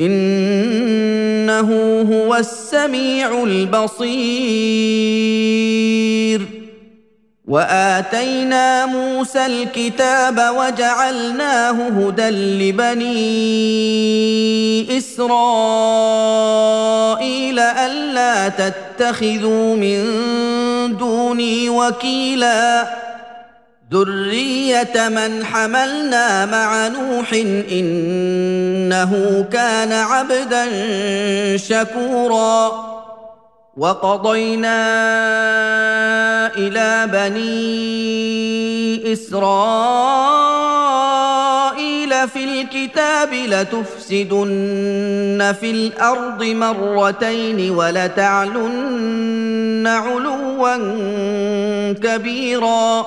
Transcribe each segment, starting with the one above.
إنه هو السميع البصير. وآتينا موسى الكتاب وجعلناه هدى لبني إسرائيل ألا تتخذوا من دوني وكيلا. ذريه من حملنا مع نوح انه كان عبدا شكورا وقضينا إلى بني اسرائيل في الكتاب لتفسدن في الأرض مرتين ولتعلن علوا كبيرا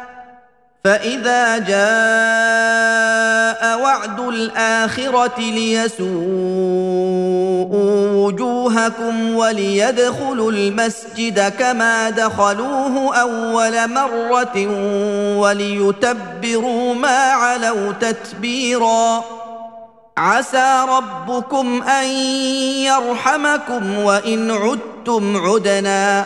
فاذا جاء وعد الاخره ليسوءوا وجوهكم وليدخلوا المسجد كما دخلوه اول مره وليتبروا ما علوا تتبيرا عسى ربكم ان يرحمكم وان عدتم عدنا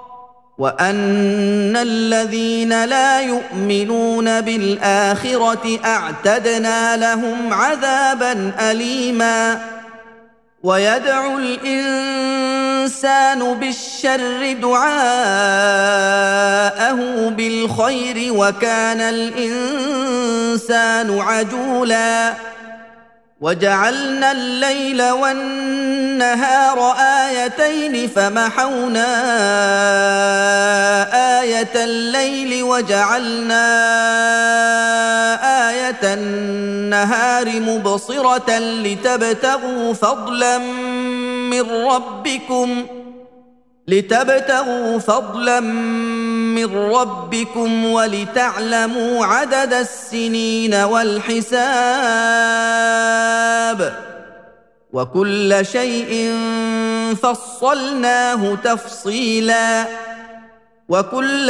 وان الذين لا يؤمنون بالاخره اعتدنا لهم عذابا اليما ويدعو الانسان بالشر دعاءه بالخير وكان الانسان عجولا وجعلنا الليل والنهار آيتين فمحونا آية الليل وجعلنا آية النهار مبصرة لتبتغوا فضلا من ربكم لتبتغوا فضلا من ربكم ولتعلموا عدد السنين والحساب وكل شيء فصلناه تفصيلا وكل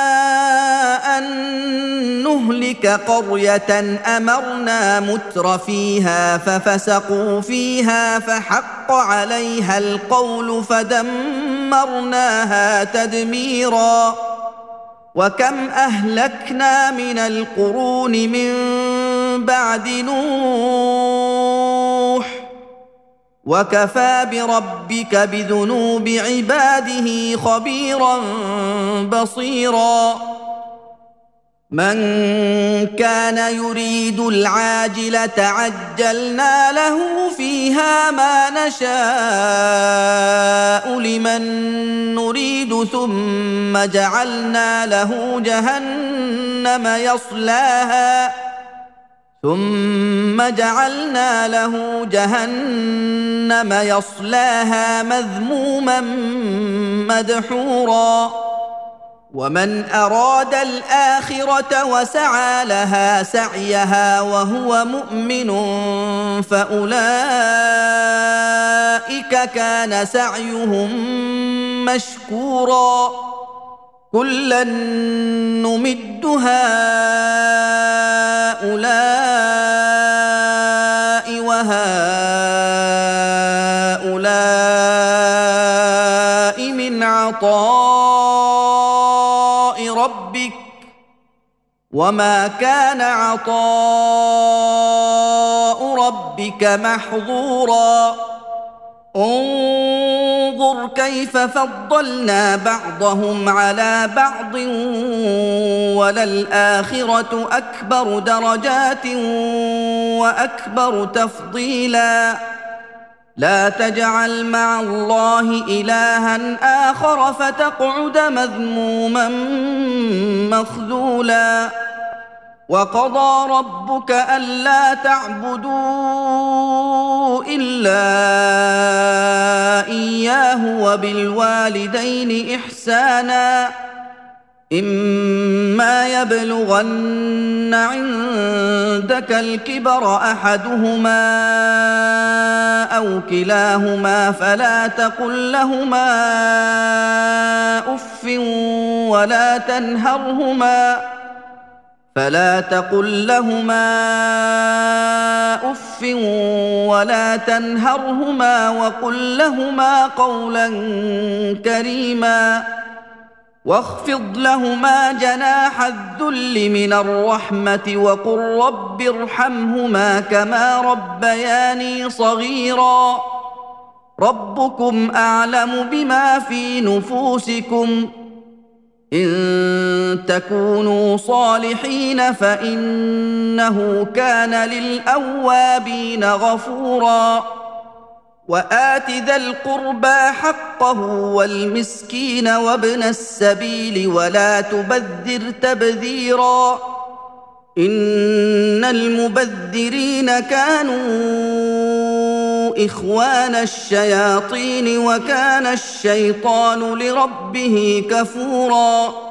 نهلك قرية أمرنا متر فيها ففسقوا فيها فحق عليها القول فدمرناها تدميرا وكم أهلكنا من القرون من بعد نوح وكفى بربك بذنوب عباده خبيرا بصيرا من كان يريد العاجله عجلنا له فيها ما نشاء لمن نريد ثم جعلنا له جهنم يصلاها. ثم جعلنا له جهنم يصلاها مذموما مدحورا. ومن أراد الآخرة وسعى لها سعيها وهو مؤمن فأولئك كان سعيهم مشكورا. كلا نمد هؤلاء وما كان عطاء ربك محظورا انظر كيف فضلنا بعضهم على بعض وللاخره اكبر درجات واكبر تفضيلا لا تجعل مع الله إلها آخر فتقعد مذموما مخذولا. وقضى ربك ألا تعبدوا إلا إياه وبالوالدين إحسانا. إما يبلغن عندك الكبر أحدهما أو كلاهما فلا تقل لهما أف ولا تنهرهما فلا تقل لهما أف ولا تنهرهما وقل لهما قولا كريما واخفض لهما جناح الذل من الرحمة وقل رب ارحمهما كما ربياني صغيرا. ربكم أعلم بما في نفوسكم. إن تكونوا صالحين فإنه كان للأوابين غفورا. وآت ذا القربى حقه والمسكين وابن السبيل ولا تبذر تبذيرا إن المبذرين كانوا إخوان الشياطين وكان الشيطان لربه كفورا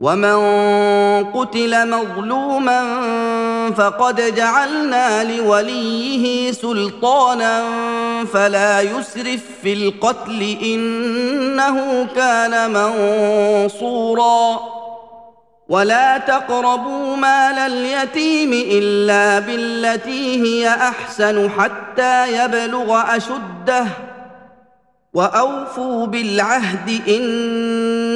ومن قتل مظلوما فقد جعلنا لوليه سلطانا فلا يسرف في القتل انه كان منصورا ولا تقربوا مال اليتيم الا بالتي هي احسن حتى يبلغ اشده واوفوا بالعهد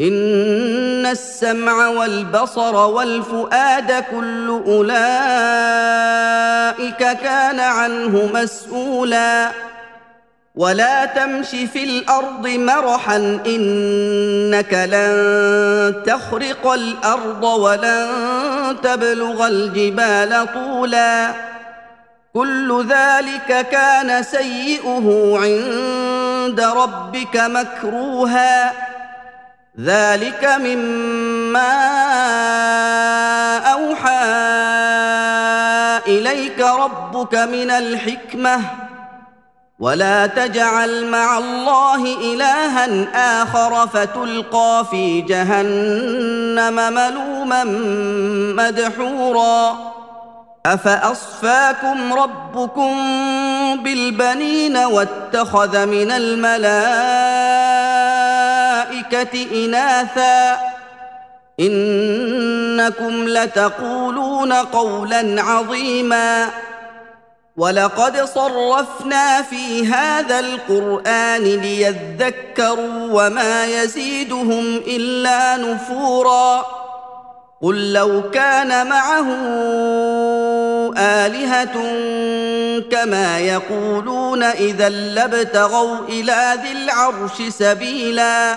ان السمع والبصر والفؤاد كل اولئك كان عنه مسؤولا ولا تمش في الأرض مرحا انك لن تخرق الأرض ولن تبلغ الجبال طولا كل ذلك كان سيئه عند ربك مكروها ذلك مما أوحى إليك ربك من الحكمة. ولا تجعل مع الله إلها آخر فتلقى في جهنم ملوما مدحورا. أفأصفاكم ربكم بالبنين واتخذ من الملائكة إناثا. إنكم لتقولون قولا عظيما. ولقد صرفنا في هذا القرآن ليذكروا وما يزيدهم إلا نفورا. قل لو كان معه آلهة كما يقولون إذا لابتغوا إلى ذي العرش سبيلا.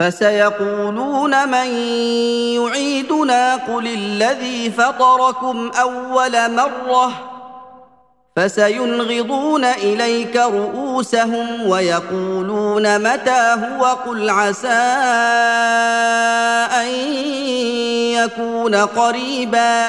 فسيقولون من يعيدنا قل الذي فطركم أول مرة فسينغضون إليك رؤوسهم ويقولون متى هو قل عسى أن يكون قريبا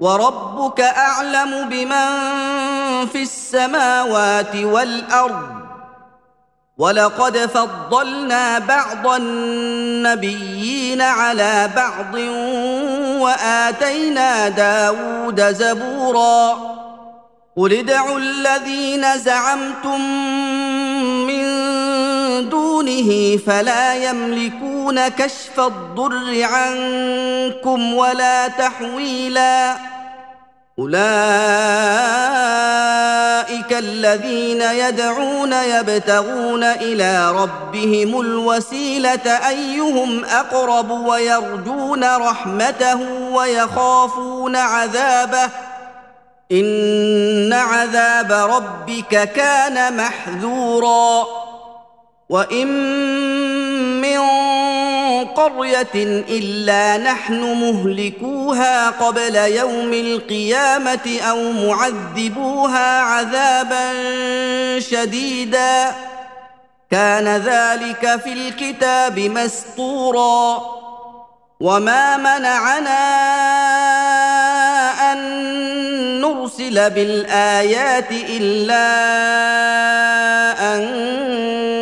وربك أعلم بمن في السماوات والأرض. ولقد فضلنا بعض النبيين على بعض وآتينا داود زبورا. قل ادعوا الذين زعمتم دونه فلا يملكون كشف الضر عنكم ولا تحويلا. أولئك الذين يدعون يبتغون إلى ربهم الوسيلة أيهم أقرب ويرجون رحمته ويخافون عذابه. إن عذاب ربك كان محذورا. وان من قريه الا نحن مهلكوها قبل يوم القيامه أو معذبوها عذابا شديدا كان ذلك في الكتاب مسطورا وما منعنا ان نرسل بالايات الا ان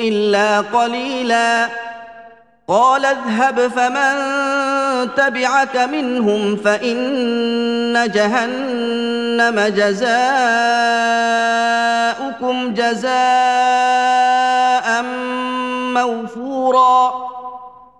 إلا قليلا. قال اذهب فمن تبعك منهم فإن جهنم جزاؤكم جزاء موفورا.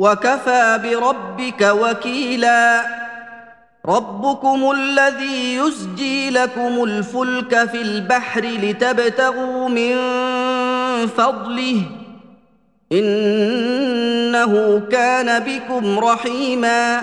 وكفى بربك وكيلا. ربكم الذي يزجي لكم الفلك في البحر لتبتغوا من فضله. إنه كان بكم رحيما.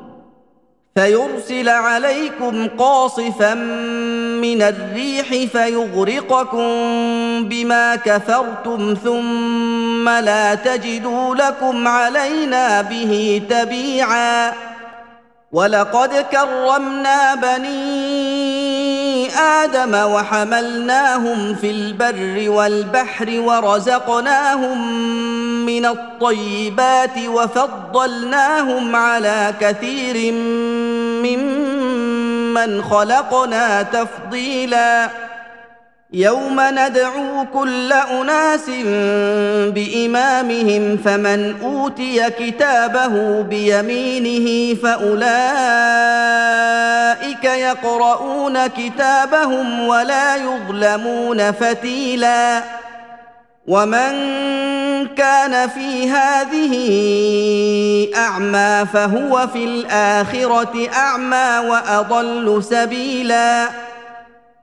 فيرسل عليكم قاصفا من الريح فيغرقكم بما كفرتم ثم لا تجدوا لكم علينا به تبيعا. ولقد كرمنا بني آدم وحملناهم في البر والبحر ورزقناهم من الطيبات وفضلناهم على كثير ممن خلقنا تفضيلا يوم ندعو كل أناس بإمامهم فمن أوتي كتابه بيمينه فأولئك يقرؤون كتابهم ولا يظلمون فتيلا. ومن كان في هذه أعمى فهو في الآخرة أعمى وأضل سبيلا.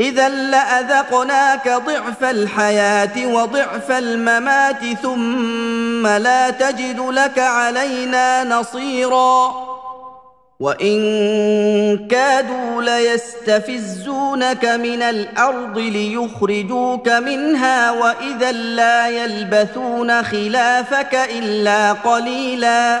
إذا لأذقناك ضعف الحياة وضعف الممات ثم لا تجد لك علينا نصيرا. وإن كادوا ليستفزونك من الأرض ليخرجوك منها وإذا لا يلبثون خلافك إلا قليلا.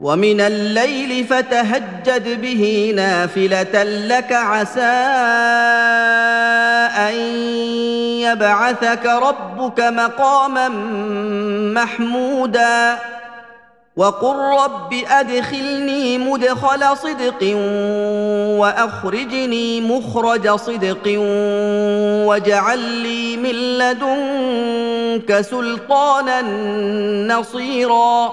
ومن الليل فتهجد به نافلة لك عسى أن يبعثك ربك مقاما محمودا. وقل رب أدخلني مدخل صدق وأخرجني مخرج صدق واجعل لي من لدنك سلطانا نصيرا.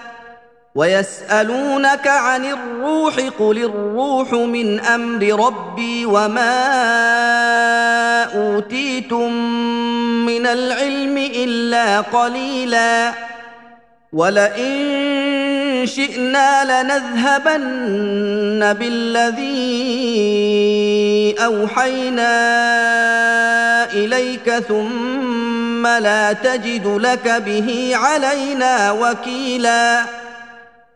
ويسألونك عن الروح قل الروح من أمر ربي وما أوتيتم من العلم إلا قليلا ولئن شئنا لنذهبن بالذي أوحينا إليك ثم لا تجد لك به علينا وكيلا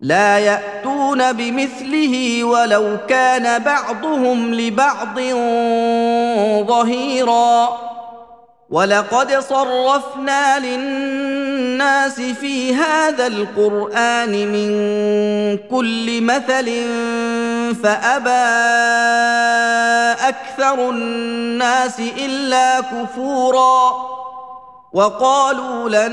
لا يأتون بمثله ولو كان بعضهم لبعض ظهيرا. ولقد صرفنا للناس في هذا القرآن من كل مثل فأبى أكثر الناس إلا كفورا. وقالوا لن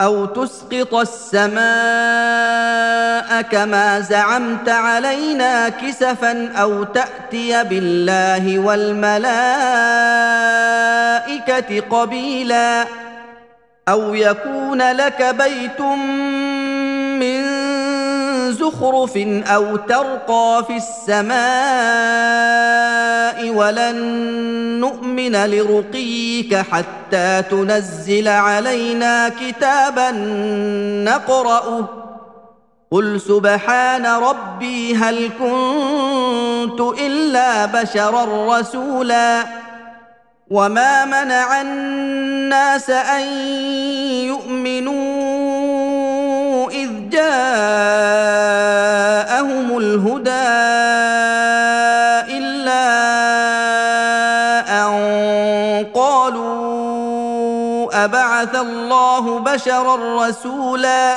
أو تسقط السماء كما زعمت علينا كسفا أو تأتي بالله والملائكة قبيلا أو يكون لك بيت زخرف أو ترقى في السماء ولن نؤمن لرقيك حتى تنزل علينا كتابا نقرأه. قل سبحان ربي هل كنت إلا بشرا رسولا. وما منع الناس أن يؤمنوا جاءهم الهدى الا ان قالوا ابعث الله بشرا رسولا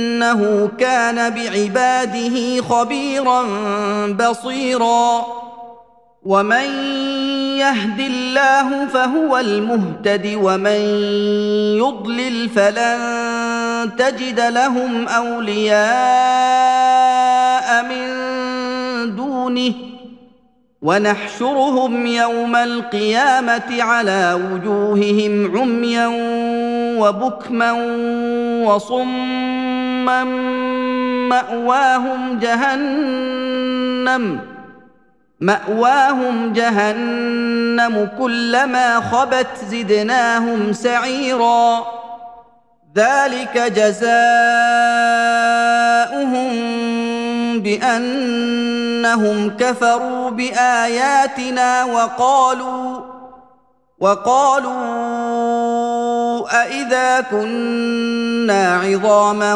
إنه كان بعباده خبيرا بصيرا. ومن يهد الله فهو المهتد ومن يضلل فلن تجد لهم اولياء من دونه. ونحشرهم يوم القيامه على وجوههم عميا وبكما وصما مأواهم جهنم مأواهم جهنم كلما خبت زدناهم سعيرا. ذلك جزاؤهم بأنهم كفروا بآياتنا وقالوا وقالوا أإذا كنا عظاما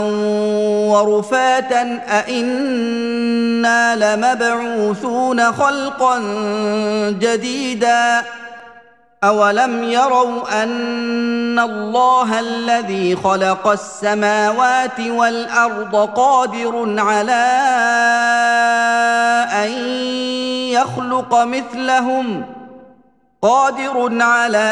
ورفاتا أإنا لمبعوثون خلقا جديدا أولم يروا أن الله الذي خلق السماوات والأرض قادر على أن يخلق مثلهم ۖ قادر على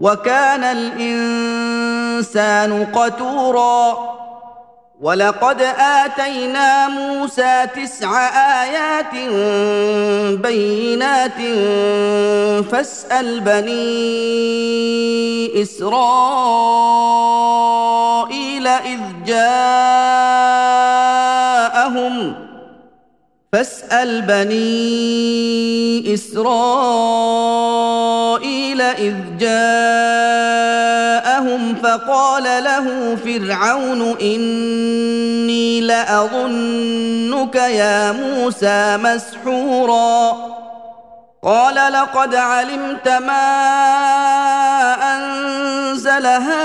وكان الإنسان قتورا. ولقد آتينا موسى تسع آيات بينات فاسأل بني إسرائيل إذ جاءهم. فاسأل بني إسرائيل إذ جاءهم فقال له فرعون إني لأظنك يا موسى مسحورا. قال لقد علمت ما أنزل هؤلاء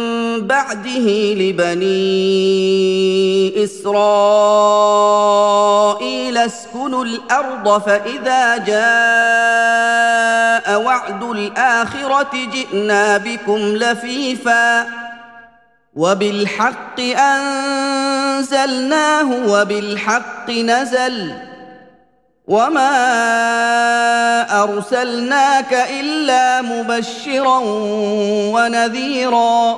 بعده لبني إسرائيل اسكنوا الأرض فإذا جاء وعد الآخرة جئنا بكم لفيفا وبالحق أنزلناه وبالحق نزل وما أرسلناك إلا مبشرا ونذيرا